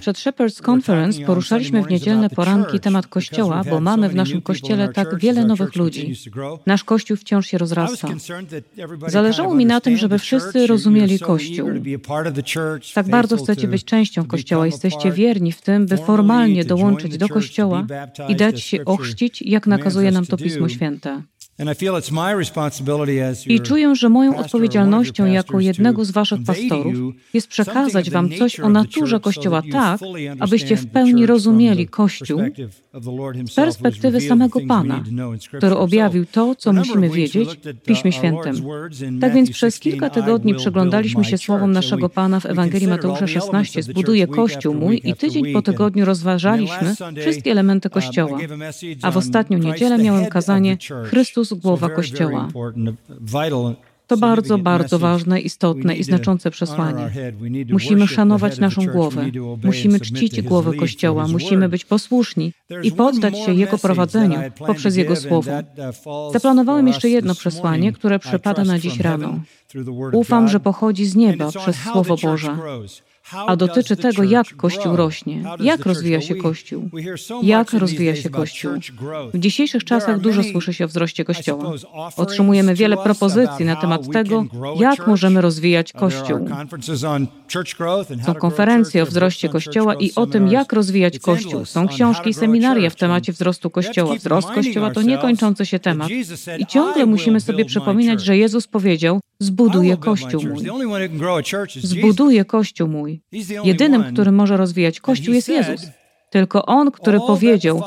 Przed Shepherds Conference poruszaliśmy w niedzielne poranki temat Kościoła, bo mamy w naszym Kościele tak wiele nowych ludzi. Nasz Kościół wciąż się rozrasta. Zależało mi na tym, żeby wszyscy rozumieli Kościół. Tak bardzo chcecie być częścią Kościoła, jesteście wierni w tym, by formalnie dołączyć do Kościoła i dać się ochrzcić, jak nakazuje nam to Pismo Święte. I czuję, że moją odpowiedzialnością jako jednego z Waszych pastorów jest przekazać Wam coś o naturze Kościoła tak, abyście w pełni rozumieli Kościół z perspektywy samego Pana, który objawił to, co musimy wiedzieć w Piśmie Świętym. Tak więc przez kilka tygodni przyglądaliśmy się słowom naszego Pana w Ewangelii Mateusza 16, zbuduje Kościół mój i tydzień po tygodniu rozważaliśmy wszystkie elementy Kościoła. A w ostatnią niedzielę miałem kazanie Chrystus głowa Kościoła. To bardzo, bardzo ważne, istotne i znaczące przesłanie. Musimy szanować naszą głowę, musimy czcić głowę Kościoła, musimy być posłuszni i poddać się Jego prowadzeniu poprzez Jego Słowo. Zaplanowałem jeszcze jedno przesłanie, które przypada na dziś rano. Ufam, że pochodzi z nieba przez Słowo Boże a dotyczy tego, jak Kościół rośnie, jak rozwija się Kościół, jak rozwija się Kościół. W dzisiejszych czasach dużo słyszy się o wzroście Kościoła. Otrzymujemy wiele propozycji na temat tego, jak możemy rozwijać Kościół. Są konferencje o wzroście Kościoła i o tym, jak rozwijać Kościół. Są książki i seminaria w temacie wzrostu Kościoła. Wzrost Kościoła to niekończący się temat. I ciągle musimy sobie przypominać, że Jezus powiedział, zbuduję Kościół mój. Zbuduję Kościół mój. Jedynym, który może rozwijać Kościół jest Jezus. Tylko On, który powiedział: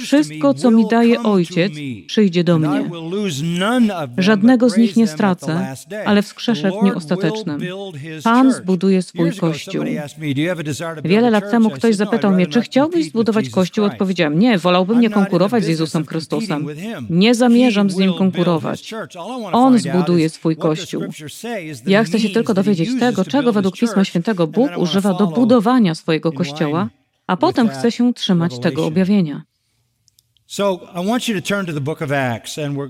Wszystko, co mi daje Ojciec, przyjdzie do mnie. Żadnego z nich nie stracę, ale wskrzeszę w dniu ostatecznym. Pan zbuduje swój Kościół. Wiele lat temu ktoś zapytał mnie, czy chciałbyś zbudować Kościół? Odpowiedziałem: Nie, wolałbym nie konkurować z Jezusem Chrystusem. Nie zamierzam z nim konkurować. On zbuduje swój Kościół. Ja chcę się tylko dowiedzieć tego, czego według Pisma Świętego Bóg używa do budowania swojego Kościoła a potem chce się trzymać tego objawienia.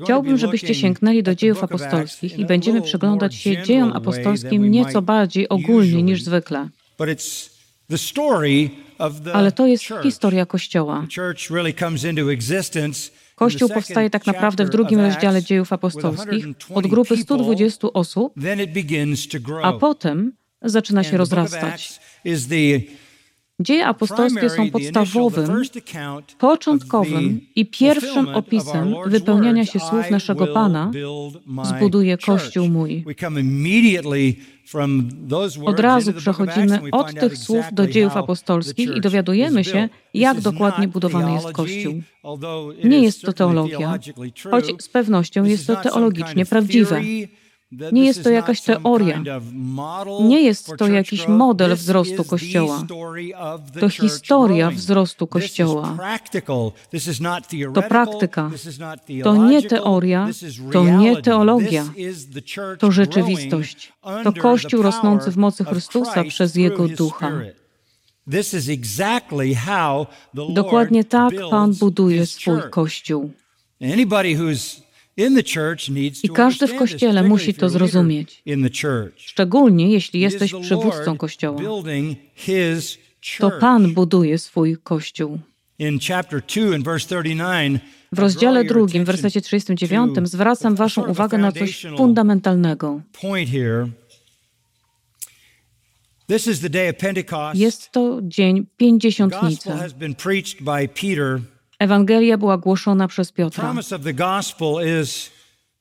Chciałbym, żebyście sięgnęli do dziejów apostolskich i będziemy przyglądać się dziejom apostolskim nieco bardziej ogólnie niż zwykle. Ale to jest historia Kościoła. Kościół powstaje tak naprawdę w drugim rozdziale dziejów apostolskich od grupy 120 osób, a potem zaczyna się rozrastać. Dzieje apostolskie są podstawowym, początkowym i pierwszym opisem wypełniania się słów naszego Pana zbuduje Kościół mój. Od razu przechodzimy od tych słów do dziejów apostolskich i dowiadujemy się, jak dokładnie budowany jest Kościół. Nie jest to teologia, choć z pewnością jest to teologicznie prawdziwe. Nie jest to jakaś teoria. Nie jest to jakiś model wzrostu Kościoła. To historia wzrostu Kościoła. To praktyka. To nie teoria, to nie teologia. To rzeczywistość. To Kościół rosnący w mocy Chrystusa przez Jego Ducha. Dokładnie tak Pan buduje swój Kościół. I każdy w Kościele musi to zrozumieć. Szczególnie jeśli jesteś przywódcą Kościoła. To Pan buduje swój Kościół. W rozdziale drugim, w wersecie 39, zwracam Waszą uwagę na coś fundamentalnego. Jest to dzień pięćdziesiątnicy. Ewangelia była głoszona przez Piotra.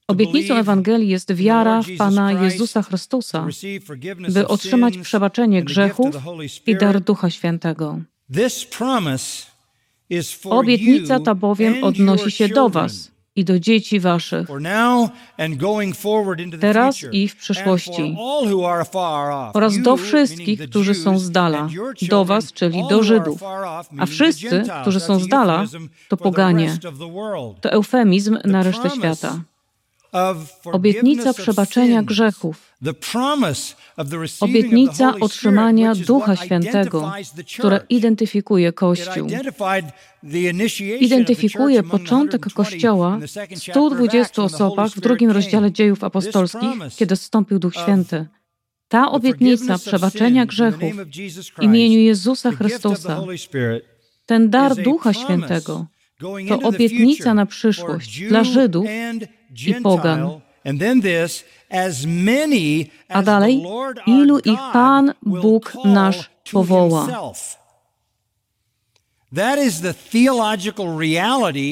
Obietnicą Ewangelii jest wiara w Pana Jezusa Chrystusa, by otrzymać przebaczenie grzechów i dar Ducha Świętego. Obietnica ta bowiem odnosi się do Was i do dzieci waszych, teraz i w przyszłości, oraz do wszystkich, którzy są z dala, do was, czyli do Żydów, a wszyscy, którzy są z dala, to poganie. To eufemizm na resztę świata. Obietnica przebaczenia grzechów. Obietnica otrzymania Ducha Świętego, która identyfikuje Kościół. Identyfikuje początek Kościoła w 120 osobach w drugim rozdziale dziejów apostolskich, kiedy zstąpił Duch Święty. Ta obietnica przebaczenia grzechów w imieniu Jezusa Chrystusa, ten dar Ducha Świętego, to obietnica na przyszłość dla Żydów i pogan. A dalej, ilu ich Pan Bóg nasz powoła.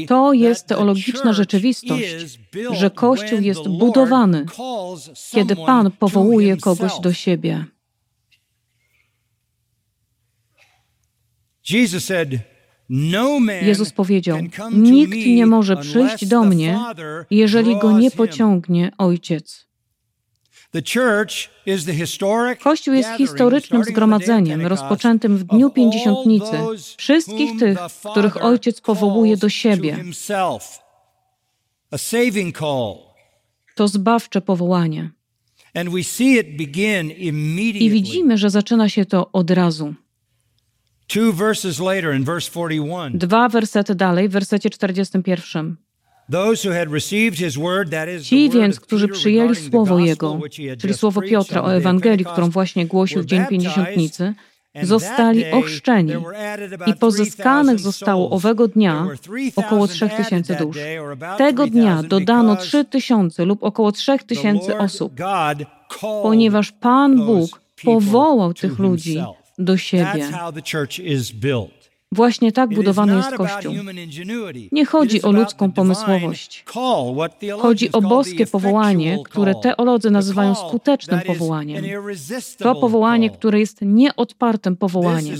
To jest teologiczna rzeczywistość, że Kościół jest budowany, kiedy Pan powołuje kogoś do siebie. No Jezus powiedział: Nikt nie może przyjść do mnie, jeżeli go nie pociągnie Ojciec. Kościół jest historycznym zgromadzeniem rozpoczętym w Dniu Pięćdziesiątnicy wszystkich tych, których Ojciec powołuje do siebie. To zbawcze powołanie. I widzimy, że zaczyna się to od razu. Dwa wersety dalej, w wersecie 41. Ci więc, którzy przyjęli słowo Jego, czyli słowo Piotra o Ewangelii, którą właśnie głosił w Dzień Pięćdziesiątnicy, zostali ochrzczeni i pozyskanych zostało owego dnia około trzech tysięcy dusz. Tego dnia dodano trzy tysiące lub około trzech tysięcy osób, ponieważ Pan Bóg powołał tych ludzi do siebie. That's how the church is built. Właśnie tak budowany jest Kościół. Nie chodzi o ludzką pomysłowość. Chodzi o boskie powołanie, które teolodzy nazywają skutecznym powołaniem. To powołanie, które jest nieodpartym powołaniem.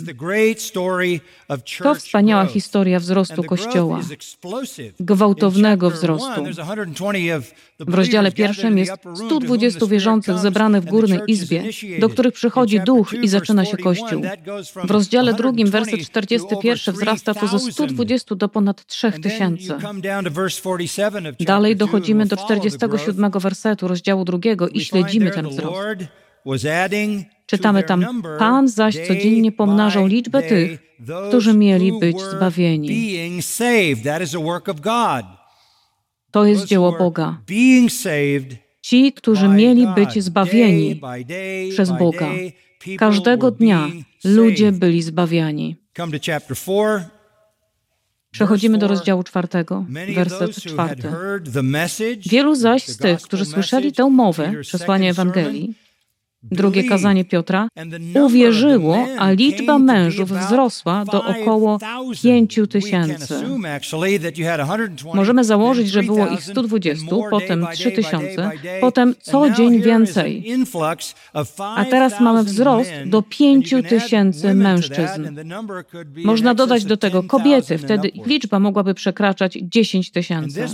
To wspaniała historia wzrostu Kościoła, gwałtownego wzrostu. W rozdziale pierwszym jest 120 wierzących zebranych w górnej izbie, do których przychodzi duch i zaczyna się Kościół. W rozdziale drugim, werset 41 wzrasta to ze 120 do ponad 3000. Dalej dochodzimy do 47 wersetu rozdziału drugiego i śledzimy ten wzrost. Czytamy tam, Pan zaś codziennie pomnażał liczbę tych, którzy mieli być zbawieni. To jest dzieło Boga. Ci, którzy mieli być zbawieni przez Boga. Każdego dnia ludzie byli zbawiani. Przechodzimy do rozdziału czwartego, werset czwarty. Wielu zaś z tych, którzy słyszeli tę mowę, przesłanie Ewangelii, Drugie kazanie Piotra uwierzyło, a liczba mężów wzrosła do około pięciu tysięcy. Możemy założyć, że było ich 120, potem 3000, potem co dzień więcej. A teraz mamy wzrost do pięciu tysięcy mężczyzn. Można dodać do tego kobiety, wtedy ich liczba mogłaby przekraczać 10 tysięcy.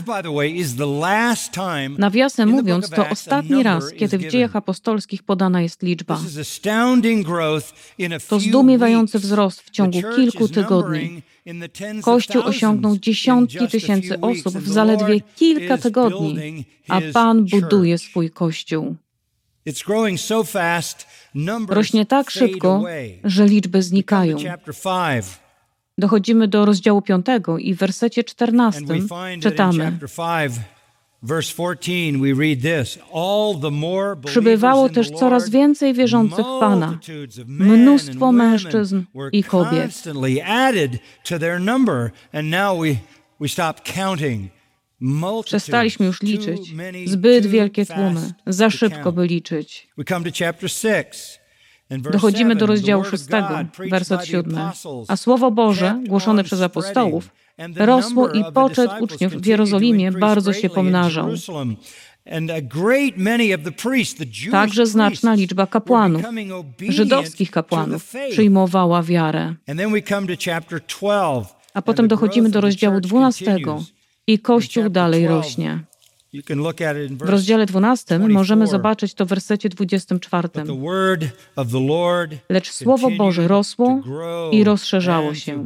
Nawiasem mówiąc, to ostatni raz, kiedy w dziejach apostolskich podano ogromna jest liczba. To zdumiewający wzrost w ciągu kilku tygodni. Kościół osiągnął dziesiątki tysięcy osób w zaledwie kilka tygodni, a Pan buduje swój Kościół. Rośnie tak szybko, że liczby znikają. Dochodzimy do rozdziału 5 i w wersecie 14 czytamy. Przybywało też coraz więcej wierzących w Pana, mnóstwo mężczyzn i kobiet. Przestaliśmy już liczyć. Zbyt wielkie tłumy, za szybko by liczyć. Dochodzimy do rozdziału 6, werset 7. A Słowo Boże, głoszone przez apostołów, rosło i poczet uczniów w Jerozolimie bardzo się pomnażał. Także znaczna liczba kapłanów, żydowskich kapłanów, przyjmowała wiarę. A potem dochodzimy do rozdziału 12 i Kościół dalej rośnie. W rozdziale 12 możemy zobaczyć to w wersecie 24. Lecz Słowo Boże rosło i rozszerzało się.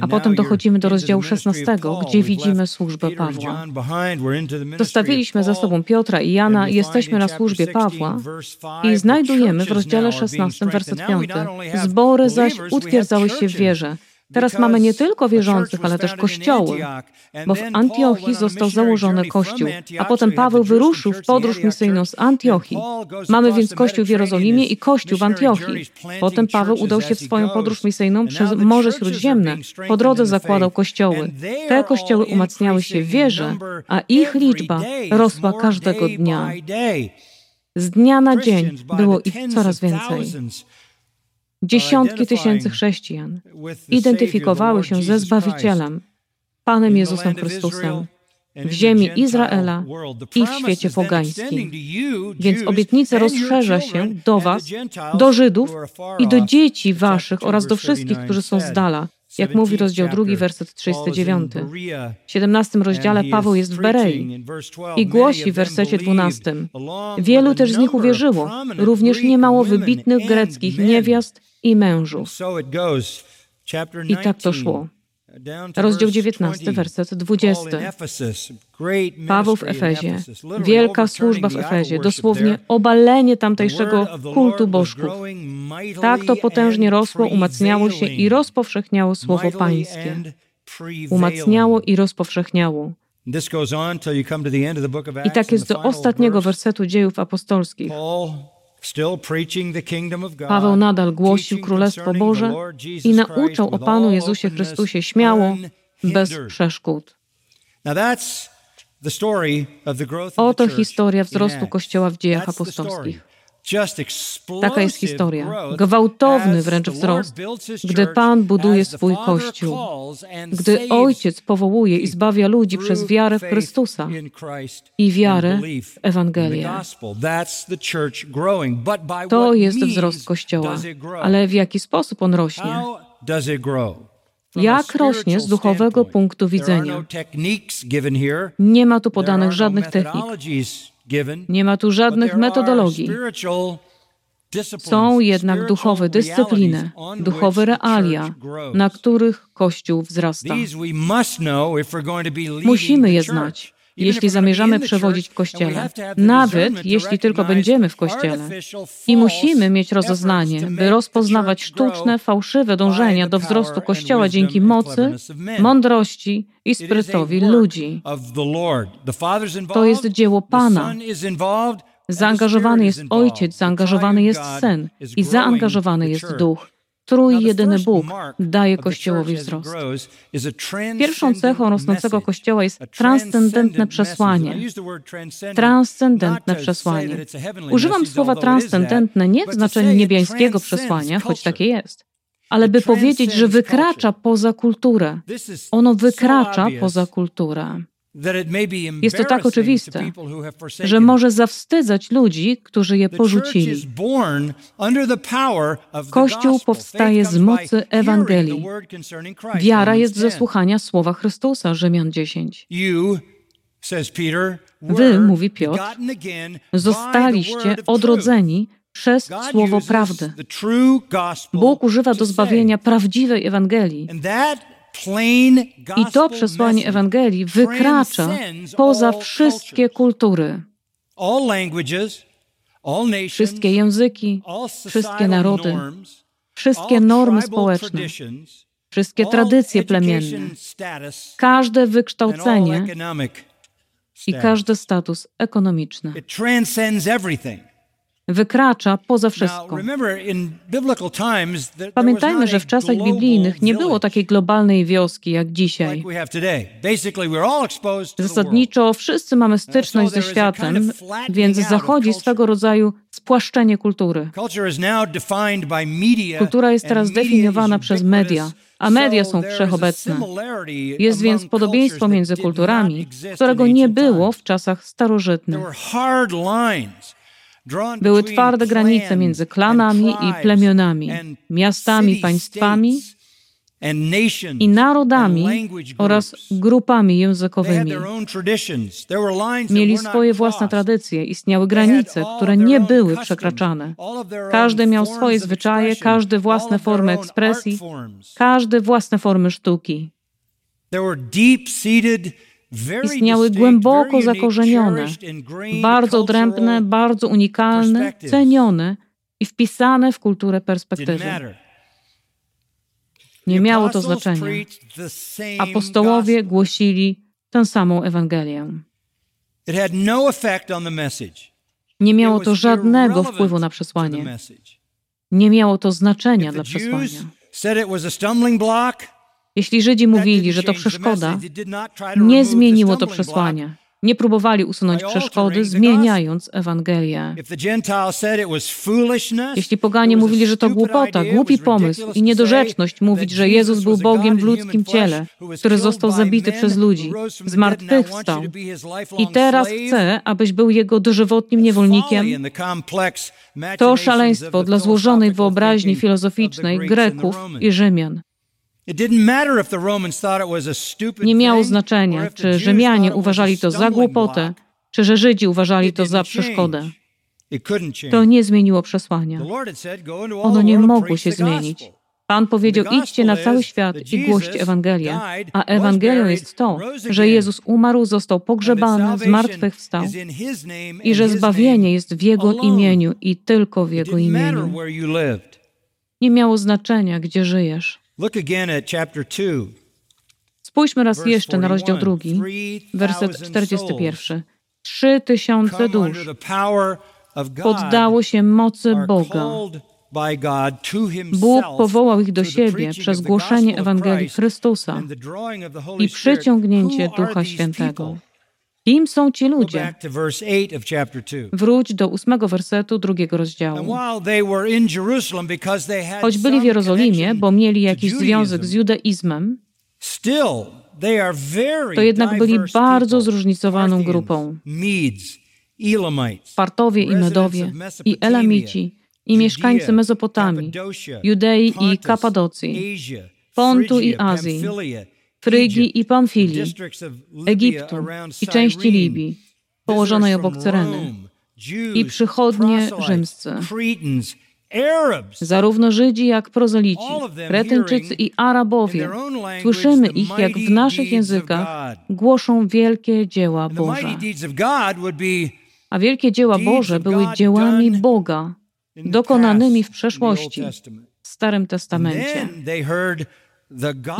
A potem dochodzimy do rozdziału 16, gdzie widzimy służbę Pawła. Zostawiliśmy za sobą Piotra i Jana jesteśmy na służbie Pawła i znajdujemy w rozdziale 16, werset 5. Zbory zaś utwierdzały się w wierze Teraz mamy nie tylko wierzących, ale też kościoły, bo w Antiochii został założony kościół, a potem Paweł wyruszył w podróż misyjną z Antiochii. Mamy więc kościół w Jerozolimie i kościół w Antiochii. Potem Paweł udał się w swoją podróż misyjną przez Morze Śródziemne. Po drodze zakładał kościoły. Te kościoły umacniały się w wierze, a ich liczba rosła każdego dnia. Z dnia na dzień było ich coraz więcej. Dziesiątki tysięcy chrześcijan identyfikowały się ze Zbawicielem, Panem Jezusem Chrystusem w ziemi Izraela i w świecie pogańskim. Więc obietnica rozszerza się do Was, do Żydów i do dzieci Waszych oraz do wszystkich, którzy są z dala, jak mówi rozdział 2, werset 39. W 17 rozdziale Paweł jest w Berei i głosi w wersecie 12. Wielu też z nich uwierzyło, również niemało wybitnych greckich niewiast i mężów. I tak to szło. Rozdział 19, werset 20. Paweł w Efezie. Wielka służba w Efezie, dosłownie obalenie tamtejszego kultu bożków. Tak to potężnie rosło, umacniało się i rozpowszechniało słowo Pańskie. Umacniało i rozpowszechniało. I tak jest do ostatniego wersetu dziejów apostolskich. Paweł nadal głosił Królestwo Boże i nauczał o Panu Jezusie Chrystusie śmiało, bez przeszkód. Oto historia wzrostu Kościoła w dziejach apostolskich. Taka jest historia. Gwałtowny wręcz wzrost, gdy Pan buduje swój Kościół, gdy Ojciec powołuje i zbawia ludzi przez wiarę w Chrystusa i wiarę w Ewangelię. To jest wzrost Kościoła. Ale w jaki sposób on rośnie? Jak rośnie z duchowego punktu widzenia? No Nie ma tu podanych żadnych technik. Nie ma tu żadnych metodologii. Są jednak duchowe dyscypliny, duchowe realia, na których Kościół wzrasta. Musimy je znać, jeśli zamierzamy przewodzić w Kościele, nawet jeśli tylko będziemy w Kościele. I musimy mieć rozeznanie, by rozpoznawać sztuczne, fałszywe dążenia do wzrostu Kościoła dzięki mocy, mądrości i sprytowi ludzi. To jest dzieło Pana. Zaangażowany jest Ojciec, zaangażowany jest Syn i zaangażowany jest Duch. Trójjedyny Bóg daje Kościołowi wzrost. Pierwszą cechą rosnącego Kościoła jest transcendentne przesłanie. Transcendentne przesłanie. Używam słowa transcendentne nie w znaczeniu niebiańskiego przesłania, choć takie jest, ale by powiedzieć, że wykracza poza kulturę. Ono wykracza poza kulturę. Jest to tak oczywiste, że może zawstydzać ludzi, którzy je porzucili. Kościół powstaje z mocy Ewangelii. Wiara jest ze słuchania słowa Chrystusa, Rzymian 10. Wy, mówi Piotr, zostaliście odrodzeni przez słowo prawdy. Bóg używa do zbawienia prawdziwej Ewangelii. I to przesłanie Ewangelii wykracza poza wszystkie kultury, wszystkie języki, wszystkie narody, wszystkie normy społeczne, wszystkie tradycje plemienne, każde wykształcenie i każdy status ekonomiczny wykracza poza wszystko. Pamiętajmy, że w czasach biblijnych nie było takiej globalnej wioski jak dzisiaj. Zasadniczo wszyscy mamy styczność ze światem, więc zachodzi swego rodzaju spłaszczenie kultury. Kultura jest teraz definiowana przez media, a media są wszechobecne. Jest więc podobieństwo między kulturami, którego nie było w czasach starożytnych. Były twarde granice między klanami i plemionami, miastami, państwami i narodami oraz grupami językowymi. Mieli swoje własne tradycje, istniały granice, które nie były przekraczane. Każdy miał swoje zwyczaje, każdy własne formy ekspresji, każdy własne formy sztuki. Istniały głęboko zakorzenione, bardzo odrębne, bardzo unikalne, cenione i wpisane w kulturę perspektywy. Nie miało to znaczenia. Apostołowie głosili tę samą Ewangelię. No Nie miało to żadnego wpływu na przesłanie. Nie miało to znaczenia dla przesłania. Jeśli Żydzi mówili, że to przeszkoda, nie zmieniło to przesłania. Nie próbowali usunąć przeszkody, zmieniając Ewangelię. Jeśli poganie mówili, że to głupota, głupi pomysł i niedorzeczność mówić, że Jezus był Bogiem w ludzkim ciele, który został zabity przez ludzi, zmartwychwstał. i teraz chce, abyś był Jego dożywotnim niewolnikiem, to szaleństwo dla złożonej wyobraźni filozoficznej Greków i Rzymian. Nie miało znaczenia, czy Rzymianie uważali to za głupotę, czy że Żydzi uważali to za przeszkodę. To nie zmieniło przesłania. Ono nie mogło się zmienić. Pan powiedział: idźcie na cały świat i głoście Ewangelię. A Ewangelią jest to, że Jezus umarł, został pogrzebany, zmartwychwstał i że zbawienie jest w Jego imieniu i tylko w Jego imieniu. Nie miało znaczenia, gdzie żyjesz. Look again at chapter 2. Spójrzmy raz jeszcze na rozdział drugi, werset 41. Trzy tysiące dusz poddało się mocy Boga. Bóg powołał ich do siebie przez głoszenie Ewangelii Chrystusa i przyciągnięcie Ducha Świętego. Kim są ci ludzie? Wróć do ósmego wersetu drugiego rozdziału. Choć byli w Jerozolimie, bo mieli jakiś związek z judaizmem, to jednak byli bardzo zróżnicowaną grupą. Partowie i Medowie, i Elamici, i mieszkańcy Mezopotamii, Judei i Kapadocji, Pontu i Azji, Frygii i Pamfilii, Egiptu i części Libii, położonej obok Cyreny, i przychodnie rzymscy. Zarówno Żydzi, jak prozelici, Kretyńczycy i Arabowie, słyszymy ich, jak w naszych językach głoszą wielkie dzieła Boże. A wielkie dzieła Boże były dziełami Boga, dokonanymi w przeszłości, w Starym Testamencie.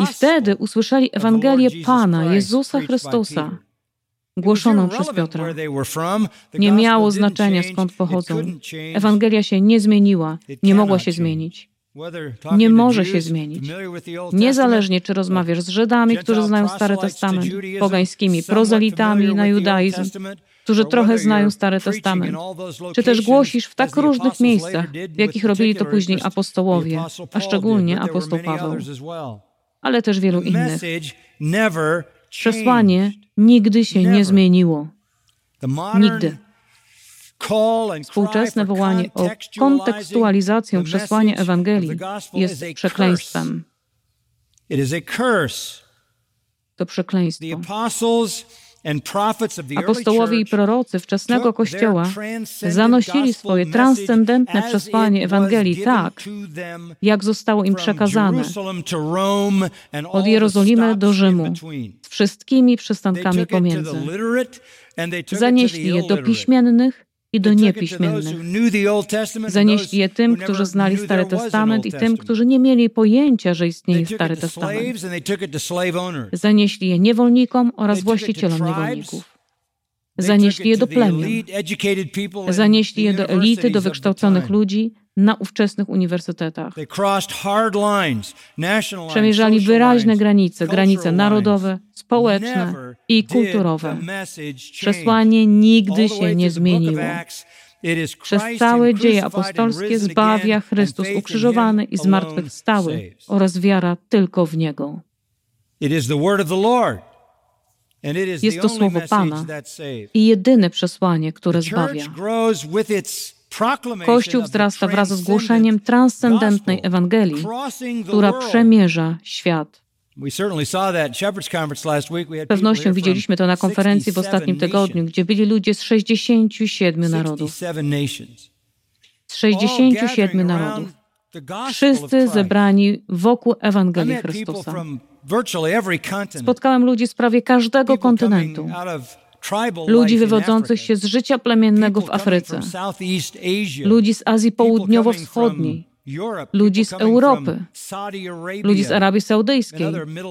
I wtedy usłyszeli Ewangelię Pana, Jezusa Chrystusa, głoszoną przez Piotra. Nie miało znaczenia, skąd pochodzą. Ewangelia się nie zmieniła, nie mogła się zmienić. Nie może się zmienić. Niezależnie, czy rozmawiasz z Żydami, którzy znają Stary Testament, pogańskimi prozelitami na judaizm, którzy trochę znają Stary Testament, czy też głosisz w tak różnych miejscach, w jakich robili to później apostołowie, a szczególnie apostoł Paweł, ale też wielu innych. Przesłanie nigdy się nie zmieniło. Nigdy. Współczesne wołanie o kontekstualizację przesłania Ewangelii jest przekleństwem. To przekleństwo. Apostołowie i prorocy wczesnego Kościoła zanosili swoje transcendentne przesłanie Ewangelii tak, jak zostało im przekazane. Od Jerozolimy do Rzymu, z wszystkimi przystankami pomiędzy. Zanieśli je do piśmiennych i do niepiśmiennych. Zanieśli je tym, którzy znali Stary Testament i tym, którzy nie mieli pojęcia, że istnieje Stary Testament. Zanieśli je niewolnikom oraz właścicielom niewolników. Zanieśli je do plemion. Zanieśli je do elity, do wykształconych ludzi, na ówczesnych uniwersytetach. Przemierzali wyraźne granice, granice narodowe, społeczne i kulturowe. Przesłanie nigdy się nie zmieniło. Przez całe dzieje apostolskie zbawia Chrystus ukrzyżowany i zmartwychwstały oraz wiara tylko w Niego. Jest to słowo Pana i jedyne przesłanie, które zbawia. Kościół wzrasta wraz z głoszeniem transcendentnej Ewangelii, która przemierza świat. Z pewnością widzieliśmy to na konferencji w ostatnim tygodniu, gdzie byli ludzie z 67 narodów. Z 67 narodów. Wszyscy zebrani wokół Ewangelii Chrystusa. Spotkałem ludzi z prawie każdego kontynentu ludzi wywodzących się z życia plemiennego w Afryce, ludzi z Azji Południowo-Wschodniej, ludzi z Europy, ludzi z Arabii Saudyjskiej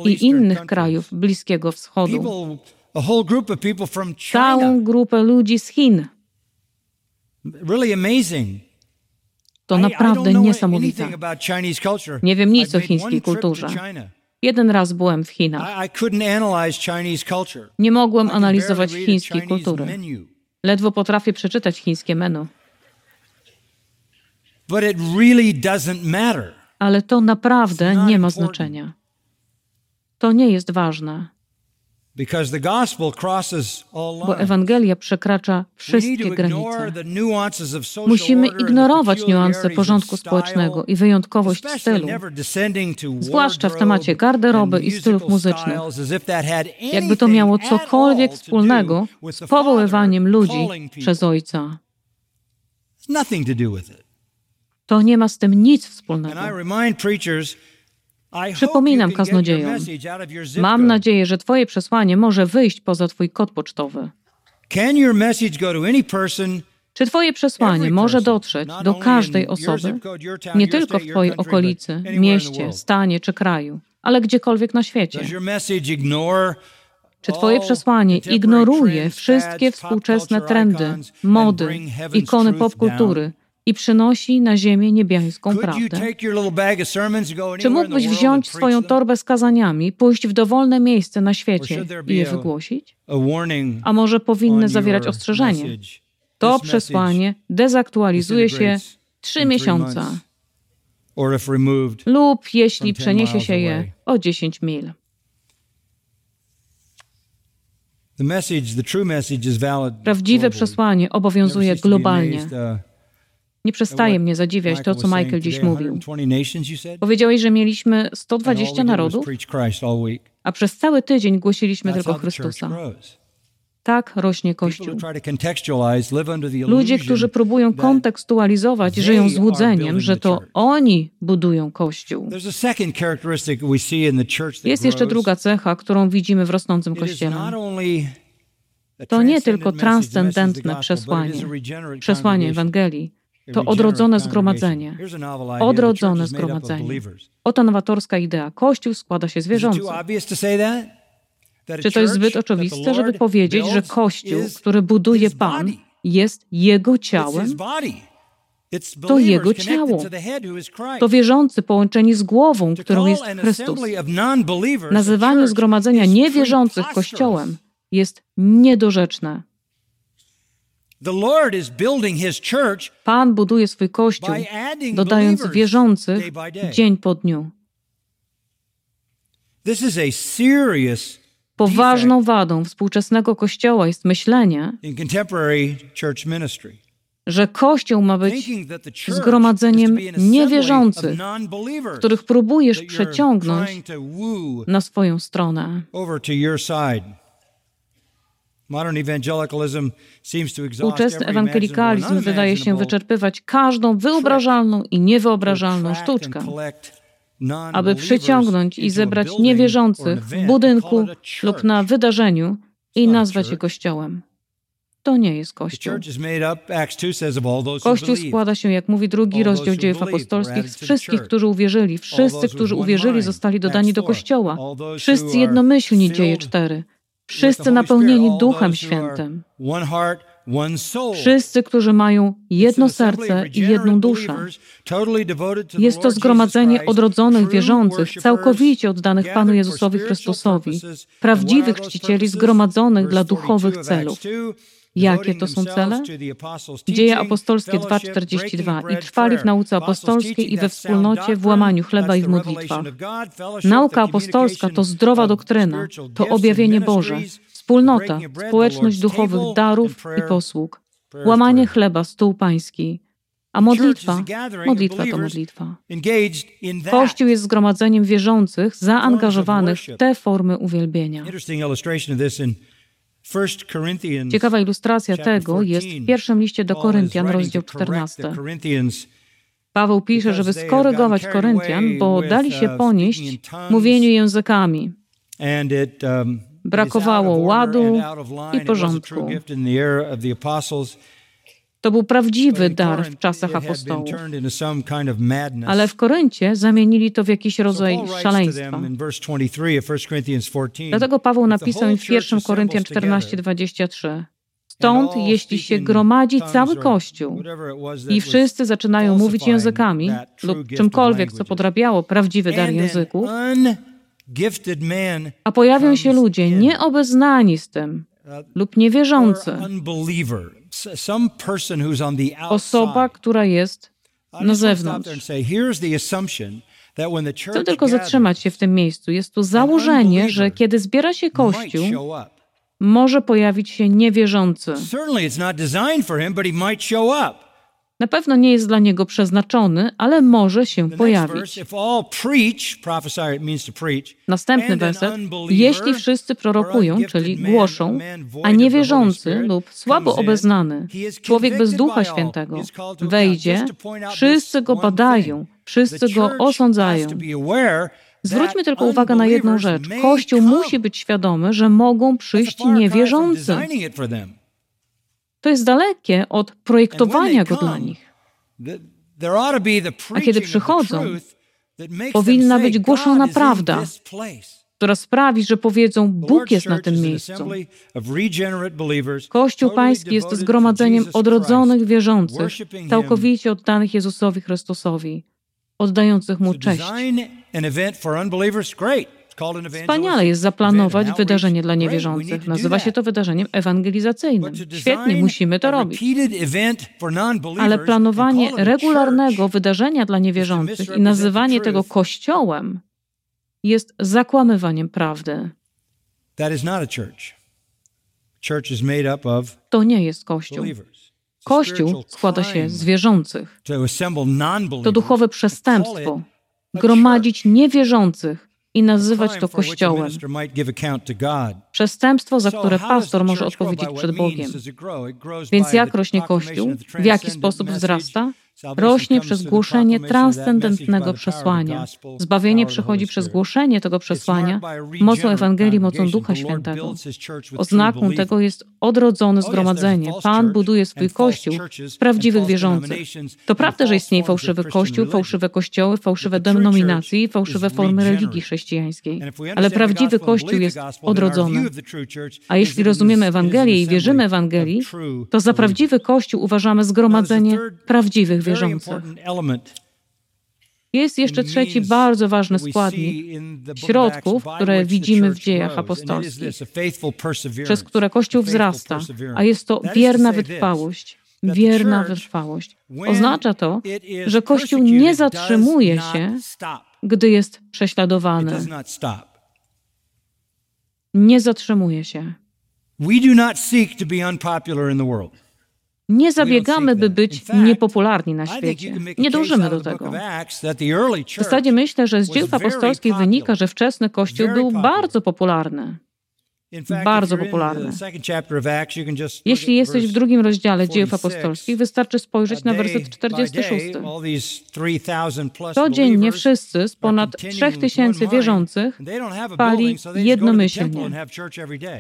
i innych krajów Bliskiego Wschodu, całą grupę ludzi z Chin. To naprawdę niesamowite. Nie wiem nic o chińskiej kulturze. Jeden raz byłem w Chinach. Nie mogłem analizować chińskiej kultury. Ledwo potrafię przeczytać chińskie menu. Ale to naprawdę nie ma znaczenia. To nie jest ważne. Bo Ewangelia przekracza wszystkie granice. Musimy ignorować niuanse porządku społecznego i wyjątkowość stylu, zwłaszcza w temacie garderoby i stylów muzycznych, jakby to miało cokolwiek wspólnego z powoływaniem ludzi przez Ojca. To nie ma z tym nic wspólnego. Przypominam kaznodziejom, mam nadzieję, że Twoje przesłanie może wyjść poza Twój kod pocztowy. Czy Twoje przesłanie może dotrzeć do każdej osoby, nie tylko w Twojej okolicy, mieście, stanie czy kraju, ale gdziekolwiek na świecie? Czy Twoje przesłanie ignoruje wszystkie współczesne trendy, mody, ikony popkultury, i przynosi na ziemię niebiańską prawdę? Czy mógłbyś wziąć swoją torbę z kazaniami, pójść w dowolne miejsce na świecie i je wygłosić? A może powinny zawierać ostrzeżenie? To przesłanie dezaktualizuje się trzy miesiące lub jeśli przeniesie się je o 10 mil. Prawdziwe przesłanie obowiązuje globalnie. Nie przestaje mnie zadziwiać to, co Michael dziś mówił. Powiedziałeś, że mieliśmy 120 narodów, a przez cały tydzień głosiliśmy tylko Chrystusa. Tak rośnie Kościół. Ludzie, którzy próbują kontekstualizować, żyją złudzeniem, że to oni budują Kościół. Jest jeszcze druga cecha, którą widzimy w rosnącym Kościele. To nie tylko transcendentne przesłanie, przesłanie Ewangelii, to odrodzone zgromadzenie. Odrodzone zgromadzenie. Oto nowatorska idea. Kościół składa się z wierzących. Czy to jest zbyt oczywiste, żeby powiedzieć, że Kościół, który buduje Pan, jest Jego ciałem? To Jego ciało. To wierzący połączeni z głową, którą jest Chrystus. Nazywanie zgromadzenia niewierzących Kościołem jest niedorzeczne. Pan buduje swój kościół, dodając wierzących dzień po dniu. Poważną wadą współczesnego kościoła jest myślenie, że Kościół ma być zgromadzeniem niewierzących, których próbujesz przeciągnąć na swoją stronę. Współczesny ewangelikalizm wydaje się wyczerpywać każdą wyobrażalną i niewyobrażalną sztuczkę, aby przyciągnąć i zebrać niewierzących w budynku lub na wydarzeniu i nazwać je kościołem. To nie jest Kościół. Kościół składa się, jak mówi drugi rozdział dziejów apostolskich, z wszystkich, którzy uwierzyli. Wszyscy, którzy uwierzyli, zostali dodani do Kościoła. Wszyscy jednomyślni, dzieje cztery. Wszyscy napełnieni Duchem Świętym. Wszyscy, którzy mają jedno serce i jedną duszę. Jest to zgromadzenie odrodzonych wierzących, całkowicie oddanych Panu Jezusowi Chrystusowi, prawdziwych czcicieli zgromadzonych dla duchowych celów. Jakie to są cele? Dzieje apostolskie 2,42 i trwali w nauce apostolskiej i we wspólnocie, w łamaniu chleba i w modlitwach. Nauka apostolska to zdrowa doktryna, to objawienie Boże, wspólnota, społeczność duchowych darów i posług, łamanie chleba, stół pański. A modlitwa, modlitwa to modlitwa. Kościół jest zgromadzeniem wierzących, zaangażowanych w te formy uwielbienia. Ciekawa ilustracja tego jest w pierwszym liście do Koryntian, rozdział 14. Paweł pisze, żeby skorygować Koryntian, bo dali się ponieść mówieniu językami. Um, Brakowało ładu i porządku. To był prawdziwy dar w czasach apostołów. Ale w Koryncie zamienili to w jakiś rodzaj szaleństwa. Dlatego Paweł napisał w 1 Koryntian 14:23. Stąd, jeśli się gromadzi cały Kościół i wszyscy zaczynają mówić językami lub czymkolwiek, co podrabiało prawdziwy dar języków, a pojawią się ludzie nieobeznani z tym lub niewierzący, osoba, która jest na zewnątrz. Chcę tylko zatrzymać się w tym miejscu. Jest tu założenie, że kiedy zbiera się Kościół, może pojawić się niewierzący. Na pewno nie jest dla niego przeznaczony, ale może się pojawić. Następny werset. Jeśli wszyscy prorokują, czyli głoszą, a niewierzący lub słabo obeznany, człowiek bez Ducha Świętego, wejdzie, wszyscy go badają, wszyscy go osądzają. Zwróćmy tylko uwagę na jedną rzecz. Kościół musi być świadomy, że mogą przyjść niewierzący. To jest dalekie od projektowania go dla nich. A kiedy przychodzą, powinna być głoszona prawda, która sprawi, że powiedzą: Bóg jest na tym miejscu. Kościół Pański jest zgromadzeniem odrodzonych wierzących, całkowicie oddanych Jezusowi Chrystusowi, oddających Mu cześć. Wspaniale jest zaplanować wydarzenie dla niewierzących. Nazywa się to wydarzeniem ewangelizacyjnym. Świetnie, musimy to robić. Ale planowanie regularnego wydarzenia dla niewierzących i nazywanie tego kościołem jest zakłamywaniem prawdy. To nie jest kościół. Kościół składa się z wierzących. To duchowe przestępstwo gromadzić niewierzących i nazywać to Kościołem. Przestępstwo, za które pastor może odpowiedzieć przed Bogiem. Więc jak rośnie Kościół? W jaki sposób wzrasta? Rośnie przez głoszenie transcendentnego przesłania. Zbawienie przychodzi przez głoszenie tego przesłania, mocą Ewangelii, mocą Ducha Świętego. Oznaką tego jest odrodzone zgromadzenie. Pan buduje swój Kościół z prawdziwych wierzących. To prawda, że istnieje fałszywy Kościół, fałszywe kościoły, fałszywe denominacje i fałszywe formy religii chrześcijańskiej. Ale prawdziwy Kościół jest odrodzony. A jeśli rozumiemy Ewangelię i wierzymy Ewangelii, to za prawdziwy Kościół uważamy zgromadzenie prawdziwych wierzących. Jest jeszcze trzeci bardzo ważny składnik środków, które widzimy w dziejach apostolskich, przez które Kościół wzrasta, a jest to wierna wytrwałość. Wierna wytrwałość. Oznacza to, że Kościół nie zatrzymuje się, gdy jest prześladowany. Nie zatrzymuje się. We do not seek to be unpopular in the world. Nie zabiegamy, by być niepopularni na świecie. Nie dążymy do tego. W zasadzie myślę, że z dzieł apostolskich wynika, że wczesny Kościół był bardzo popularny bardzo popularne. Jeśli jesteś w drugim rozdziale dziejów apostolskich, wystarczy spojrzeć na werset 46. Codziennie wszyscy z ponad 3000 wierzących pali jednomyślnie.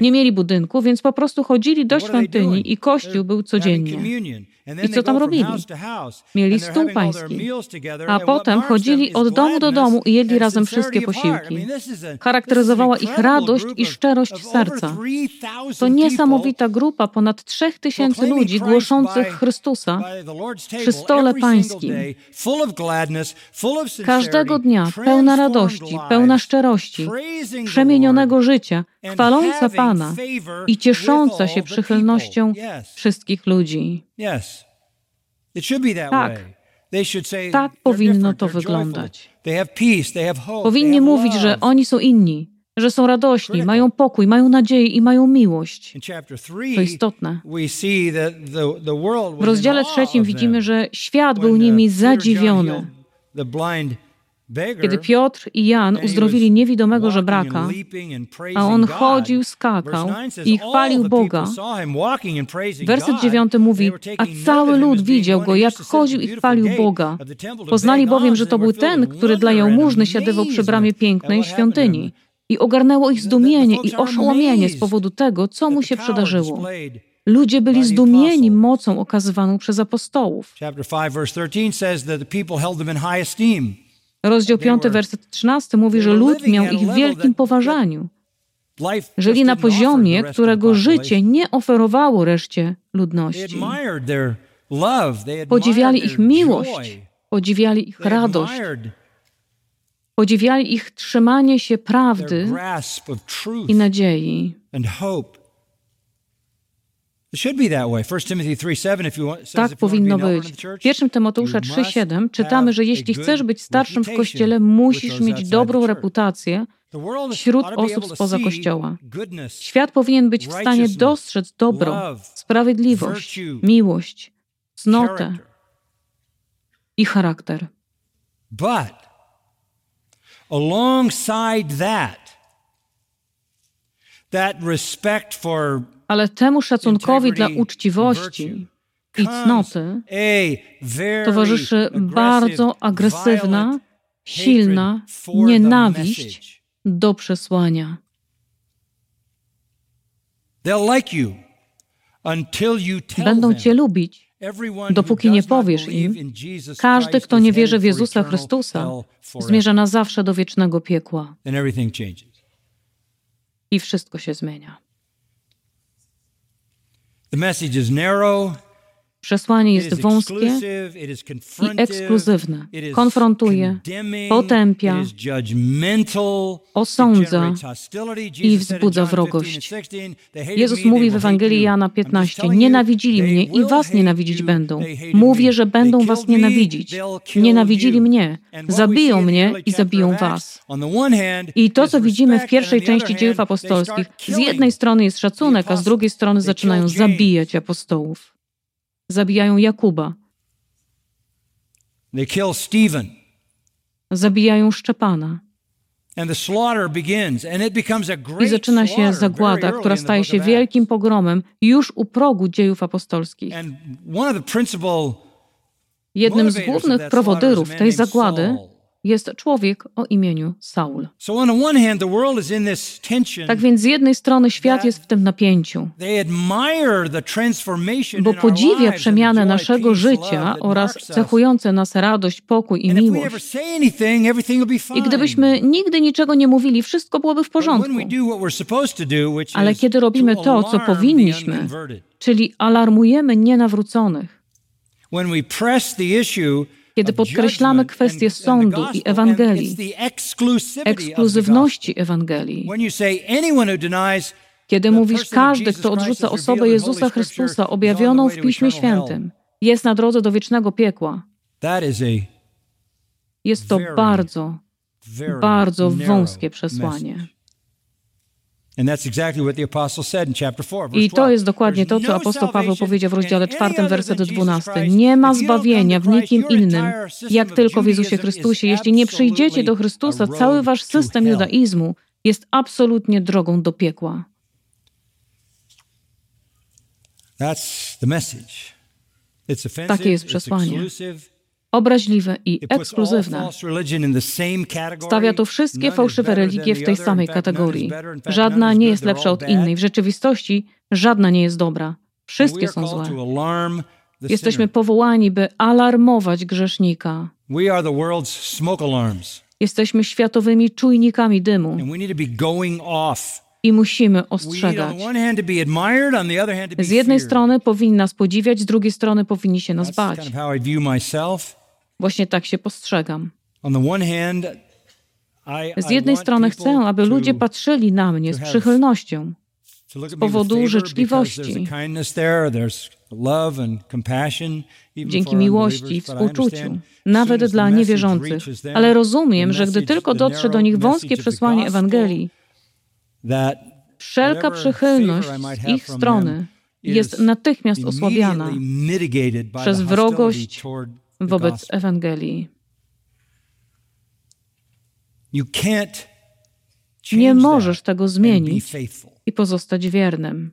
Nie mieli budynku, więc po prostu chodzili do świątyni i kościół był codziennie. I co tam robili? Mieli stół pański, a potem chodzili od domu do domu i jedli razem wszystkie posiłki. Charakteryzowała ich radość i szczerość serca. To niesamowita grupa ponad trzech tysięcy ludzi głoszących Chrystusa przy stole pańskim. Każdego dnia pełna radości, pełna szczerości, przemienionego życia, chwaląca Pana i ciesząca się przychylnością wszystkich ludzi. Tak. Tak powinno to wyglądać. Powinni mówić, że oni są inni, że są radośni, mają pokój, mają nadzieję i mają miłość. To istotne. W rozdziale trzecim widzimy, że świat był nimi zadziwiony. Kiedy Piotr i Jan uzdrowili niewidomego żebraka, a on chodził, skakał i chwalił Boga, werset dziewiąty mówi, a cały lud widział go, jak chodził i chwalił Boga. Poznali bowiem, że to był ten, który dla jałmużny siadywał przy bramie pięknej świątyni. I ogarnęło ich zdumienie i oszołomienie z powodu tego, co mu się przydarzyło. Ludzie byli zdumieni mocą okazywaną przez apostołów. Chapter 5 verse 13 says that the people held them in high esteem. Rozdział 5, werset 13 mówi, że lud miał ich w wielkim poważaniu. Żyli na poziomie, którego życie nie oferowało reszcie ludności. Podziwiali ich miłość, podziwiali ich radość, podziwiali ich trzymanie się prawdy i nadziei. and hope. It should be that way. 1 Timothy 3:7 if you want says Tak powinno być. W 1 Tymoteusza you must 3,7 czytamy, że jeśli chcesz być starszym w kościele, musisz mieć dobrą reputację. Wśród osób spoza Kościoła. Świat powinien być w stanie dostrzec dobro, sprawiedliwość, miłość, cnotę i charakter. But alongside that, that respect for Ale temu szacunkowi dla uczciwości i cnoty towarzyszy bardzo agresywna, silna nienawiść do przesłania. Będą cię lubić, dopóki nie powiesz im. Każdy, kto nie wierzy w Jezusa Chrystusa, zmierza na zawsze do wiecznego piekła i wszystko się zmienia. The message is narrow, Przesłanie jest wąskie i ekskluzywne. Konfrontuje, potępia, osądza i wzbudza John 15 wrogość. and 16, "They hated Jezus mówi w Ewangelii you." Jana I'm just 15: telling you, Nienawidzili mnie i was nienawidzić będą. Mówię, że będą was nienawidzić. Nienawidzili mnie, zabiją mnie i zabiją was. I to, co widzimy w pierwszej części dziejów apostolskich, z jednej strony jest szacunek, a z drugiej strony zaczynają zabijać apostołów. Zabijają Jakuba, They kill Stephen. zabijają Szczepana. And the slaughter begins, and it becomes a great I zaczyna się zagłada, która staje się wielkim pogromem już u progu dziejów apostolskich. Jednym z głównych prowodyrów tej zagłady. Jest człowiek o imieniu Saul. Tak więc z jednej strony świat jest w tym napięciu, bo podziwia przemianę naszego życia oraz cechujące nas radość, pokój i miłość. I gdybyśmy nigdy niczego nie mówili, wszystko byłoby w porządku. Ale kiedy robimy to co powinniśmy, czyli alarmujemy nienawróconych, we press the issue Kiedy podkreślamy kwestię sądu i Ewangelii, ekskluzywności Ewangelii, kiedy mówisz, każdy, kto odrzuca osobę Jezusa Chrystusa objawioną w Piśmie. Świętym, jest na drodze do wiecznego piekła. Jest to bardzo, bardzo wąskie przesłanie. I to 12. jest dokładnie to, co no apostoł Paweł powiedział w rozdziale in any 4, other werset than Jesus 12. Christ. Nie ma zbawienia w nikim innym, jak tylko w Jezusie Chrystusie. Jeśli nie przyjdziecie do Chrystusa, cały wasz system judaizmu jest absolutnie drogą do piekła. Takie jest przesłanie. Obraźliwe i ekskluzywne. Stawia to wszystkie fałszywe religie w tej samej kategorii. Żadna nie jest lepsza od innej. W rzeczywistości żadna nie jest dobra. Wszystkie są złe. Jesteśmy powołani, by alarmować grzesznika. Jesteśmy światowymi czujnikami dymu i musimy ostrzegać. Z jednej strony powinni nas podziwiać, z drugiej strony powinni się nas bać. Właśnie tak się postrzegam. Z jednej strony chcę, aby ludzie patrzyli na mnie z przychylnością. with powodu życzliwości. dzięki miłości i współczuciu, nawet dla niewierzących. Ale rozumiem, że gdy tylko dotrze do nich wąskie przesłanie Ewangelii, wszelka przychylność z ich strony jest natychmiast osłabiana przez wrogość wobec. Ewangelii. Nie możesz tego zmienić i pozostać wiernym.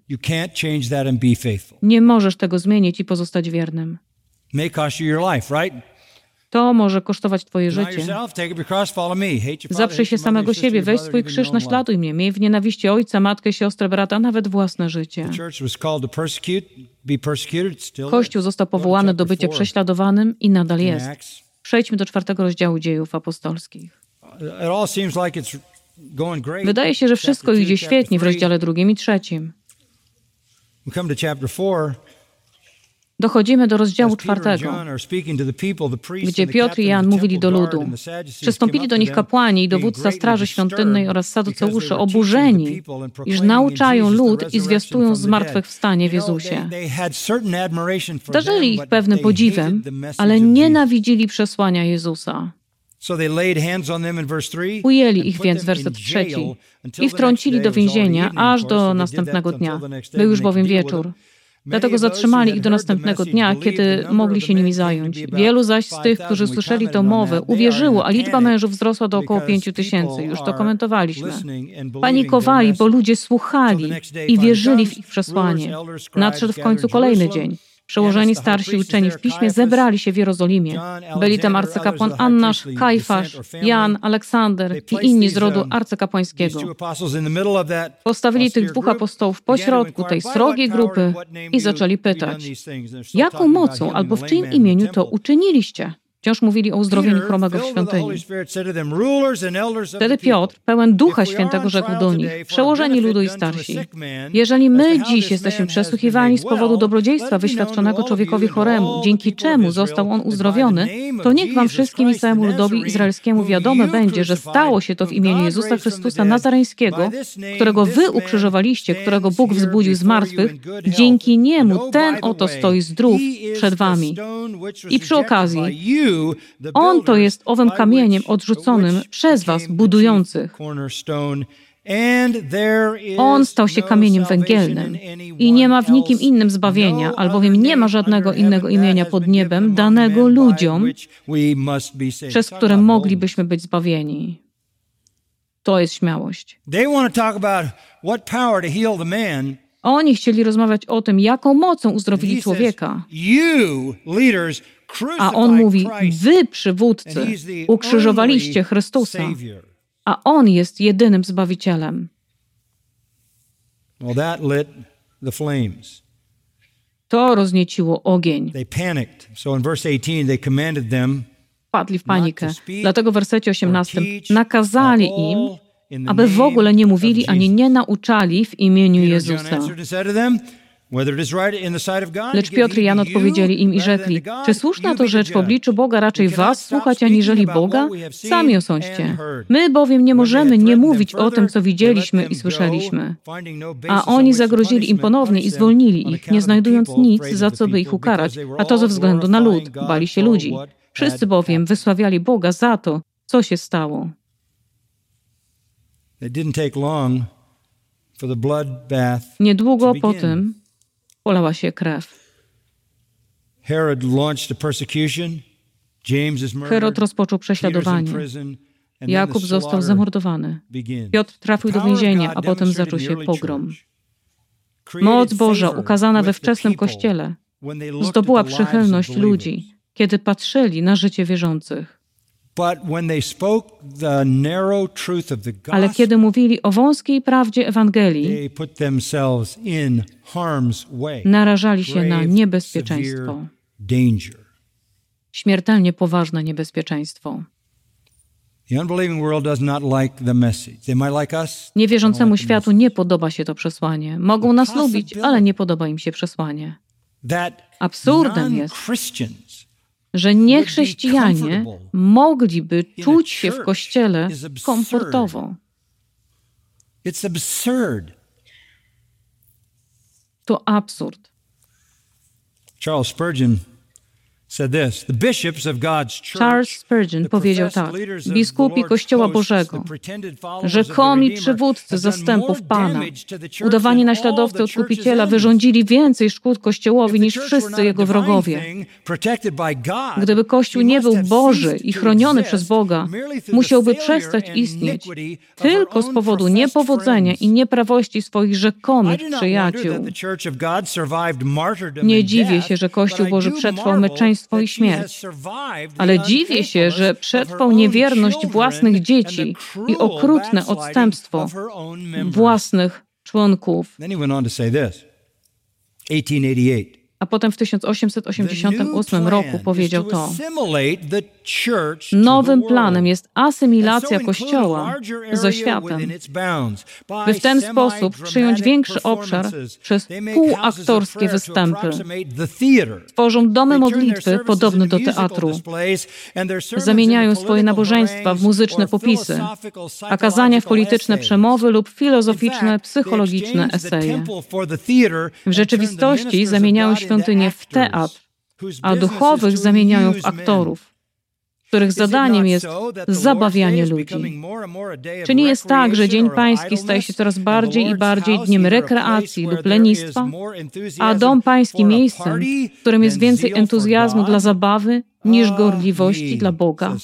Nie możesz tego zmienić i pozostać wiernym. May cost you your life, right? To może kosztować Twoje życie. Zaprzyj się samego siebie, weź swój krzyż, naśladuj mnie. Miej w nienawiści ojca, matkę, siostrę, brata, nawet własne życie. Kościół został powołany do bycia prześladowanym i nadal jest. Przejdźmy do czwartego rozdziału dziejów apostolskich. Wydaje się, że wszystko idzie świetnie w rozdziale drugim i trzecim. Dochodzimy do rozdziału czwartego, gdzie Piotr i Jan mówili do ludu. Przystąpili do nich kapłani i dowódca Straży Świątynnej oraz saduceusze oburzeni, iż nauczają lud i zwiastują zmartwychwstanie w Jezusie. Darzyli ich pewnym podziwem, ale nienawidzili przesłania Jezusa. Ujęli ich więc, werset trzeci, i wtrącili do więzienia aż do następnego dnia. Był już bowiem wieczór. Dlatego zatrzymali ich do następnego dnia, kiedy mogli się nimi zająć. Wielu zaś z tych, którzy słyszeli tę mowę, uwierzyło, a liczba mężów wzrosła do około pięciu tysięcy. Już to komentowaliśmy. Panikowali, bo ludzie słuchali i wierzyli w ich przesłanie. Nadszedł w końcu kolejny dzień. Przełożeni starsi uczeni w piśmie zebrali się w Jerozolimie. Byli tam arcykapłan Annasz, Kajfasz, Jan, Aleksander i inni z rodu arcykapłańskiego. Postawili tych dwóch apostołów pośrodku tej srogiej grupy i zaczęli pytać, jaką mocą albo w czyim imieniu to uczyniliście? Wciąż mówili o uzdrowieniu chromego w świątyni. Wtedy Piotr, pełen Ducha Świętego, rzekł do nich, przełożeni ludu i starsi, jeżeli my dziś jesteśmy przesłuchiwani z powodu dobrodziejstwa wyświadczonego człowiekowi choremu, dzięki czemu został on uzdrowiony, to niech wam wszystkim i całemu ludowi izraelskiemu wiadome będzie, że stało się to w imieniu Jezusa Chrystusa Nazareńskiego, którego wy ukrzyżowaliście, którego Bóg wzbudził z martwych, dzięki niemu ten oto stoi zdrów przed wami. I przy okazji, on to jest owym kamieniem odrzuconym przez was budujących. On stał się kamieniem węgielnym i nie ma w nikim innym zbawienia, albowiem nie ma żadnego innego imienia pod niebem danego ludziom, przez które moglibyśmy być zbawieni. To jest śmiałość. Oni chcieli rozmawiać o tym, jaką mocą uzdrowili człowieka. A on mówi, wy przywódcy ukrzyżowaliście Chrystusa, a On jest jedynym Zbawicielem. To roznieciło ogień. Padli w panikę. Dlatego w wersecie 18 nakazali im, aby w ogóle nie mówili ani nie nauczali w imieniu Jezusa. Lecz Piotr i Jan odpowiedzieli im i rzekli, czy słuszna to rzecz w obliczu Boga raczej was słuchać aniżeli Boga? Sami osądźcie. My bowiem nie możemy nie mówić o tym, co widzieliśmy i słyszeliśmy. A oni zagrozili im ponownie i zwolnili ich, nie znajdując nic, za co by ich ukarać, a to ze względu na lud, bali się ludzi. Wszyscy bowiem wysławiali Boga za to, co się stało. Niedługo po tym polała się krew. Herod rozpoczął prześladowanie. Jakub został zamordowany. Piotr trafił do więzienia, a potem zaczął się pogrom. Moc Boża ukazana we wczesnym Kościele zdobyła przychylność ludzi, kiedy patrzyli na życie wierzących. Ale kiedy mówili o wąskiej prawdzie Ewangelii, narażali się na niebezpieczeństwo. Śmiertelnie poważne niebezpieczeństwo. Niewierzącemu światu nie podoba się to przesłanie. Mogą nas lubić, ale nie podoba im się przesłanie. Absurdem jest, że niechrześcijanie mogliby czuć się w kościele komfortowo. To absurd. Charles Spurgeon Charles Spurgeon powiedział tak: Biskupi Kościoła Bożego, rzekomi przywódcy zastępów Pana, udawani naśladowcy odkupiciela, wyrządzili więcej szkód Kościołowi niż wszyscy jego wrogowie. Gdyby Kościół nie był Boży i chroniony przez Boga, musiałby przestać istnieć tylko z powodu niepowodzenia i nieprawości swoich rzekomych przyjaciół. Nie dziwię się, że Kościół Boży przetrwał meczeństwo i śmierć. Ale dziwię się, że przetrwał niewierność własnych dzieci i okrutne odstępstwo własnych członków. 1888. A potem w 1888 roku powiedział to: Nowym planem jest asymilacja Kościoła ze światem, by w ten sposób przyjąć większy obszar przez półaktorskie występy. Tworzą domy modlitwy podobne do teatru. Zamieniają swoje nabożeństwa w muzyczne popisy, a kazania w polityczne przemowy lub filozoficzne, psychologiczne eseje. W rzeczywistości zamieniają świątynię w teatr, a duchowych zamieniają w aktorów których zadaniem jest zabawianie ludzi. Czy nie jest tak, że Dzień Pański staje się coraz bardziej i bardziej dniem rekreacji lub lenistwa, a Dom Pański miejscem, w którym jest więcej entuzjazmu dla zabawy niż gorliwości dla Boga?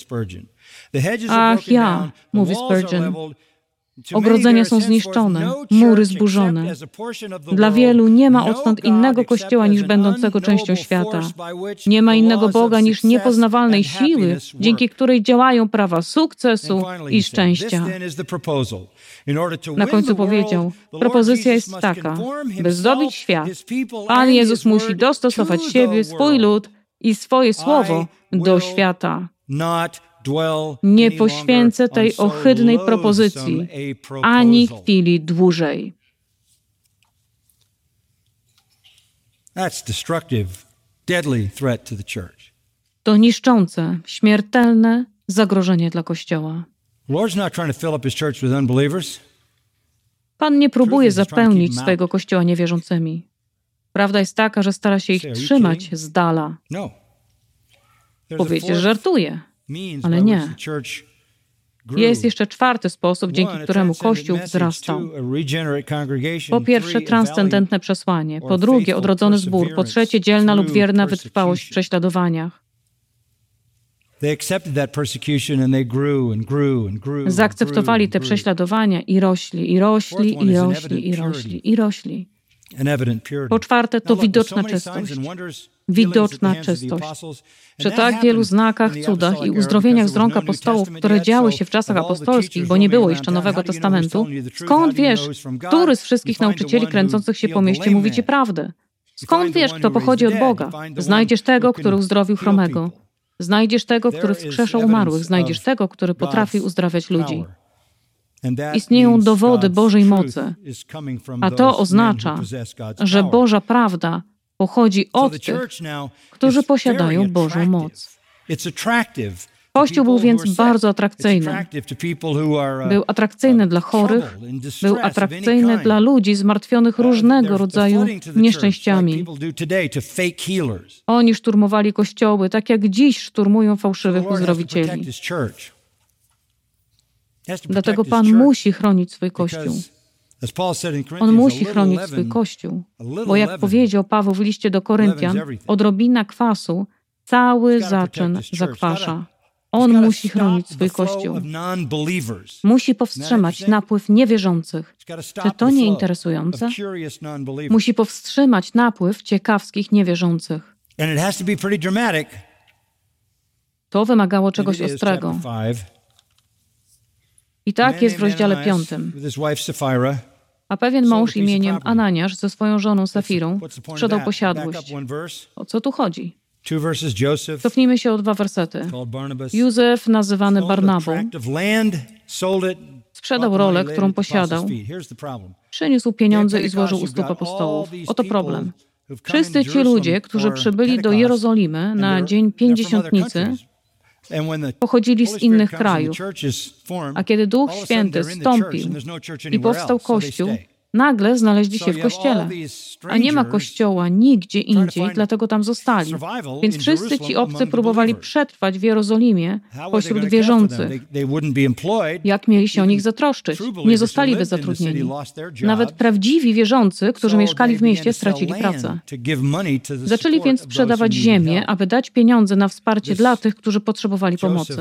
Ach ja, mówi Spurgeon, Ogrodzenia są zniszczone, mury zburzone. Dla wielu nie ma odtąd innego kościoła niż będącego częścią świata. Nie ma innego Boga niż niepoznawalnej siły, dzięki której działają prawa sukcesu i szczęścia. Na końcu powiedział: Propozycja jest taka, by zdobyć świat. Pan Jezus musi dostosować siebie, swój lud i swoje słowo do świata. Nie poświęcę tej ohydnej propozycji ani chwili dłużej. To niszczące, śmiertelne zagrożenie dla Kościoła. Pan nie próbuje zapełnić swojego Kościoła niewierzącymi. Prawda jest taka, że stara się ich trzymać z dala. No. Powiecie, że żartuje. Ale nie. Jest jeszcze czwarty sposób, dzięki któremu Kościół wzrastał. Po pierwsze, transcendentne przesłanie. Po drugie, odrodzony zbór. Po trzecie, dzielna lub wierna wytrwałość w prześladowaniach. Zaakceptowali te prześladowania i rośli, i rośli, i rośli, i rośli, i rośli. Po czwarte, to widoczna czystość. Widoczna czystość. Przy tak wielu znakach, cudach i uzdrowieniach z rąk apostołów, które działy się w czasach apostolskich, bo nie było jeszcze Nowego Testamentu, skąd wiesz, który z wszystkich nauczycieli kręcących się po mieście mówi ci prawdę? Skąd wiesz, kto pochodzi od Boga? Znajdziesz tego, który uzdrowił chromego. Znajdziesz tego, który wskrzeszał umarłych. Znajdziesz tego, który potrafi uzdrawiać ludzi. Istnieją dowody Bożej mocy, a to oznacza, że Boża prawda pochodzi od tych, którzy posiadają Bożą moc. Kościół był więc bardzo atrakcyjny. Uh, był atrakcyjny dla chorych, był atrakcyjny dla ludzi zmartwionych różnego rodzaju nieszczęściami. Oni szturmowali kościoły, tak jak dziś szturmują fałszywych uzdrowicieli. Dlatego Pan musi chronić swój Kościół. On musi chronić swój Kościół, bo jak powiedział Paweł w liście do Koryntian, odrobina kwasu cały zaczyn zakwasza. On musi chronić swój Kościół. Musi powstrzymać napływ niewierzących. Czy to nie interesujące? Musi powstrzymać napływ ciekawskich niewierzących. To wymagało czegoś ostrego. I tak jest w rozdziale piątym. A pewien mąż imieniem Ananiasz ze swoją żoną Safirą sprzedał posiadłość. O co tu chodzi? Cofnijmy się o dwa wersety. Józef, nazywany Barnabą, sprzedał rolę, którą posiadał, przyniósł pieniądze i złożył u stóp apostołów. Oto problem. Wszyscy ci ludzie, którzy przybyli do Jerozolimy na dzień pięćdziesiątnicy, pochodzili z innych krajów. A kiedy Duch Święty stąpił no i powstał Kościół, nagle znaleźli się w kościele. A nie ma kościoła nigdzie indziej, dlatego tam zostali. Więc wszyscy ci obcy próbowali przetrwać w Jerozolimie pośród wierzących. Jak mieli się o nich zatroszczyć? Nie zostaliby zatrudnieni. Nawet prawdziwi wierzący, którzy mieszkali w mieście, stracili pracę. Zaczęli więc sprzedawać ziemię, aby dać pieniądze na wsparcie dla tych, którzy potrzebowali pomocy.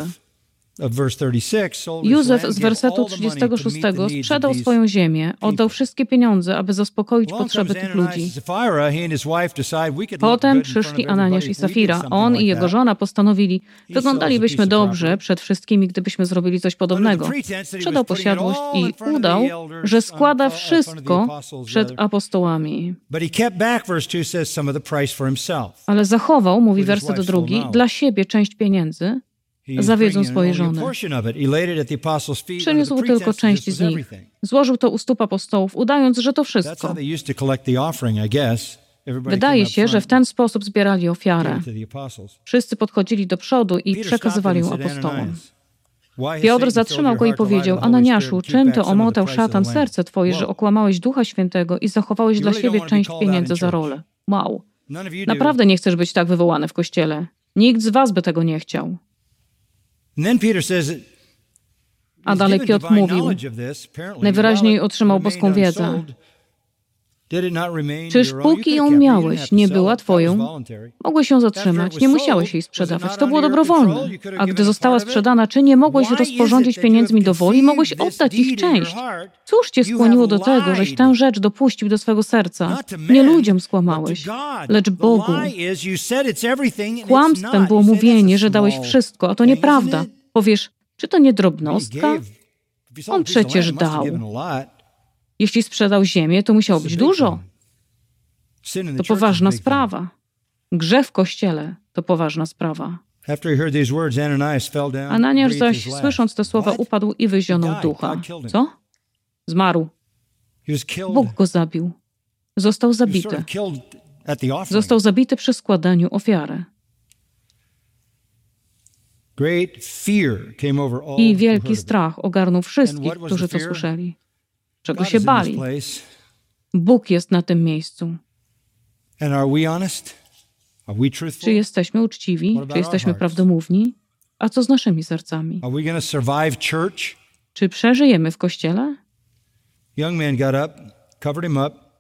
Józef z wersetu 36 sprzedał swoją ziemię, oddał wszystkie pieniądze, aby zaspokoić potrzeby tych ludzi. Potem przyszli Ananiasz i Safira. On i jego żona postanowili, wyglądalibyśmy dobrze przed wszystkimi, gdybyśmy zrobili coś podobnego. Sprzedał posiadłość i udał, że składa wszystko przed apostołami. Ale zachował, mówi werset drugi, dla siebie część pieniędzy, za wiedzą swojej żony. Przeniósł tylko część z nich. Złożył to u stóp apostołów, udając, że to wszystko. Wydaje się, że w ten sposób zbierali ofiarę. Wszyscy podchodzili do przodu i przekazywali ją apostołom. Piotr zatrzymał go i powiedział, Ananiaszu, czym to omotał szatan serce twoje, że okłamałeś Ducha Świętego i zachowałeś dla siebie część pieniędzy za rolę? Wow. Naprawdę nie chcesz być tak wywołany w kościele. Nikt z was by tego nie chciał. A dalej Piotr mówił, najwyraźniej otrzymał boską wiedzę. Czyż póki ją miałeś, nie była twoją? Mogłeś ją zatrzymać, nie musiałeś jej sprzedawać, to było dobrowolne. A gdy została sprzedana, czy nie mogłeś rozporządzić pieniędzmi do woli, mogłeś oddać ich część? Cóż cię skłoniło do tego, żeś tę rzecz dopuścił do swego serca? Nie ludziom skłamałeś, lecz Bogu. Kłamstwem było mówienie, że dałeś wszystko, a to nieprawda. Powiesz, czy to nie drobnostka? On przecież dał. Jeśli sprzedał ziemię, to musiało być dużo. To poważna sprawa. Grzech w kościele to poważna sprawa. Ananiasz zaś, słysząc te słowa, upadł i wyzionął ducha. Co? Zmarł. Bóg go zabił. Został zabity. Został zabity przy składaniu ofiary. I wielki strach ogarnął wszystkich, którzy to słyszeli czego się bali. Bóg jest na tym miejscu. Czy jesteśmy uczciwi? Czy jesteśmy prawdomówni? A co z naszymi sercami? Czy przeżyjemy w kościele?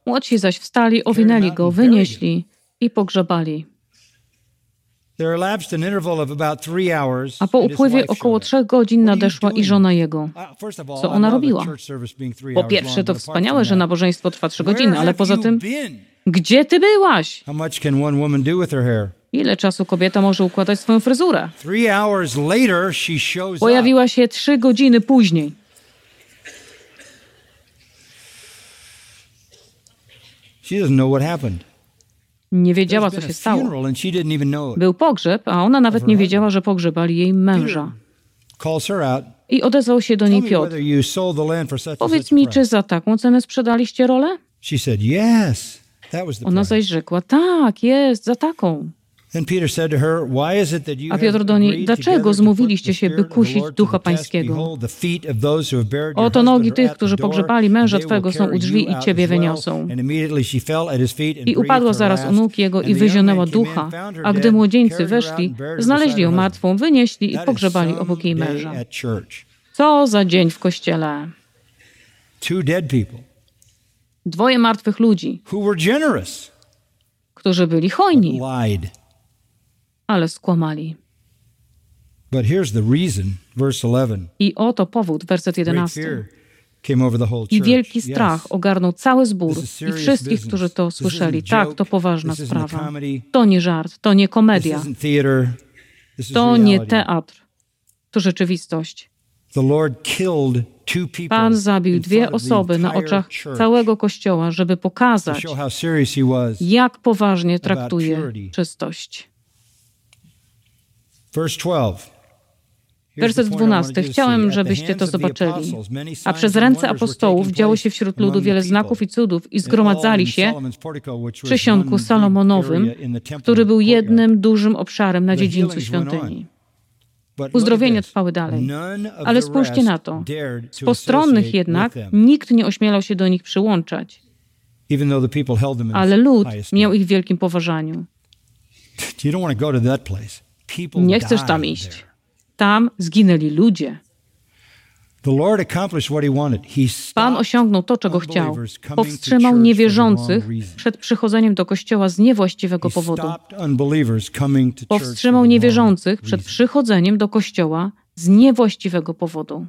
Młodsi zaś wstali, owinęli go, wynieśli i pogrzebali. A po upływie około trzech godzin nadeszła i żona jego. Uh, Co ona robiła? Po pierwsze, to wspaniałe, że nabożeństwo trwa trzy godziny, ale poza tym, gdzie ty byłaś? Ile czasu kobieta może układać swoją fryzurę? Pojawiła się trzy godziny później. She doesn't know what happened. Nie wiedziała, co się stało. Był pogrzeb, a ona nawet nie wiedziała, że pogrzebali jej męża. I odezwał się do niej Piotr. Powiedz mi, czy za taką cenę sprzedaliście rolę? Ona zaś rzekła, tak, jest, za taką. A Piotr do niej, dlaczego zmówiliście się, by kusić Ducha Pańskiego? Oto nogi tych, którzy pogrzebali męża Twego są u drzwi i Ciebie wyniosą. I upadła zaraz u nóg Jego i wyzionęła ducha, a gdy młodzieńcy weszli, znaleźli ją martwą, wynieśli i pogrzebali obok jej męża. Co za dzień w kościele. Dwoje martwych ludzi, którzy byli hojni ale skłamali. But here's the reason, verse 11. I oto powód, werset 11. I wielki strach ogarnął cały zbór i wszystkich, którzy to słyszeli. Tak, to poważna sprawa. To nie żart, to nie komedia. To nie teatr. To rzeczywistość. Pan zabił dwie osoby na oczach całego Kościoła, żeby pokazać, jak poważnie traktuje czystość. Werset 12. Chciałem, żebyście to zobaczyli. A przez ręce apostołów działo się wśród ludu wiele znaków i cudów i zgromadzali się w przysionku Salomonowym, który był jednym dużym obszarem na dziedzińcu świątyni. Uzdrowienia trwały dalej. Ale spójrzcie na to. Z postronnych jednak nikt nie ośmielał się do nich przyłączać. Ale lud miał ich w wielkim poważaniu. Nie chcesz tam iść. Tam zginęli ludzie. Pan osiągnął to, czego chciał. Powstrzymał niewierzących przed przychodzeniem do kościoła z niewłaściwego powodu. Powstrzymał niewierzących przed przychodzeniem do kościoła z niewłaściwego powodu.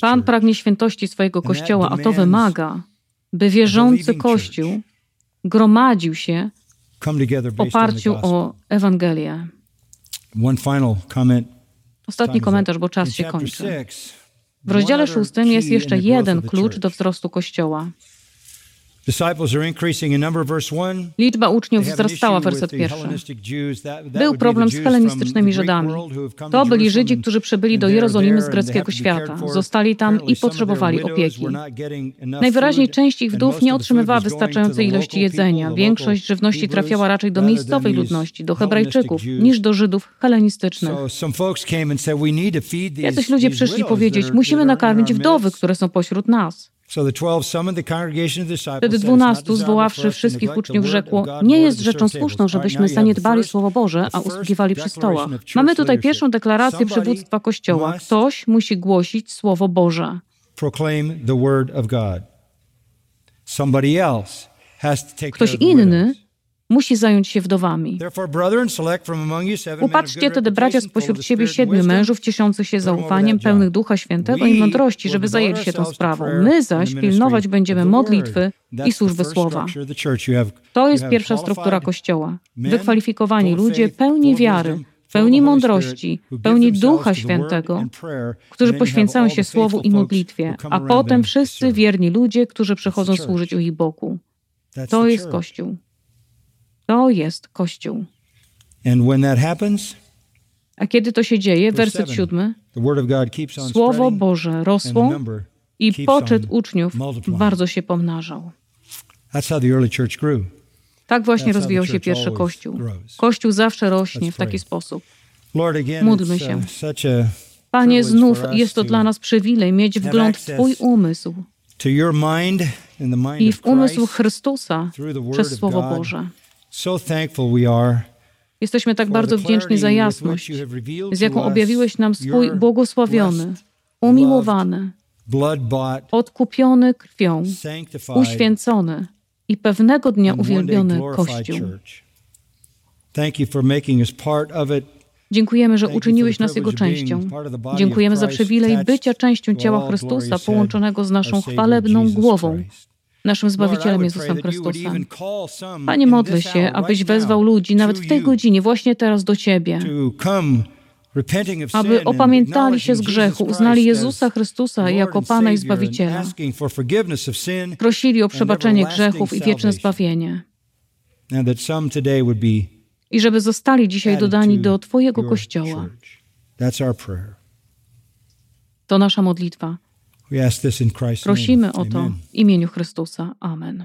Pan pragnie świętości swojego Kościoła, a to wymaga, by wierzący Kościół gromadził się w oparciu o Ewangelię. Ostatni komentarz, bo czas się kończy. W rozdziale szóstym jest jeszcze jeden klucz do wzrostu Kościoła. Liczba uczniów wzrastała, werset pierwszy. Był problem z helenistycznymi Żydami. To byli Żydzi, którzy przybyli do Jerozolimy z greckiego świata. Zostali tam i potrzebowali opieki. Najwyraźniej część ich wdów nie otrzymywała wystarczającej ilości jedzenia. Większość żywności trafiała raczej do miejscowej ludności, do Hebrajczyków, niż do Żydów helenistycznych. Jacyś ludzie przyszli powiedzieć, musimy nakarmić wdowy, które są pośród nas. Wtedy dwunastu, zwoławszy wszystkich uczniów, rzekło: Nie jest rzeczą słuszną, żebyśmy zaniedbali Słowo Boże, a usługiwali przy stołach. Mamy tutaj pierwszą deklarację przywództwa Kościoła. Ktoś musi głosić Słowo Boże. Ktoś inny musi zająć się wdowami. Upatrzcie tedy, bracia, spośród siebie siedmiu mężów cieszących się zaufaniem, pełnych Ducha Świętego i mądrości, żeby zajęli się tą sprawą. My zaś pilnować będziemy modlitwy i służby słowa. To jest pierwsza struktura Kościoła. Wykwalifikowani ludzie pełni wiary, pełni mądrości, pełni Ducha Świętego, którzy poświęcają się Słowu i modlitwie, a potem wszyscy wierni ludzie, którzy przychodzą służyć u ich boku. To jest Kościół. To jest Kościół. Happens, A kiedy to się dzieje, werset siódmy, Słowo Boże rosło i poczet uczniów bardzo się pomnażał. Tak właśnie rozwijał się pierwszy Kościół. Kościół zawsze rośnie w taki sposób. Módlmy się. Uh, Panie, znów jest to dla nas przywilej mieć wgląd w Twój umysł i w umysł Chrystusa przez Słowo Boże. Jesteśmy tak bardzo wdzięczni za jasność, z jaką objawiłeś nam swój błogosławiony, umiłowany, odkupiony krwią, uświęcony i pewnego dnia uwielbiony Kościół. Dziękujemy, że uczyniłeś nas Jego częścią. Dziękujemy za przywilej bycia częścią ciała Chrystusa połączonego z naszą chwalebną głową, naszym Zbawicielem Jezusem Chrystusem. Panie, modlę się, abyś wezwał ludzi nawet w tej godzinie, właśnie teraz do Ciebie, aby opamiętali się z grzechu, uznali Jezusa Chrystusa jako Pana i Zbawiciela, prosili o przebaczenie grzechów i wieczne zbawienie. I żeby zostali dzisiaj dodani do Twojego Kościoła. To nasza modlitwa. Prosimy o to w imieniu Chrystusa. Amen.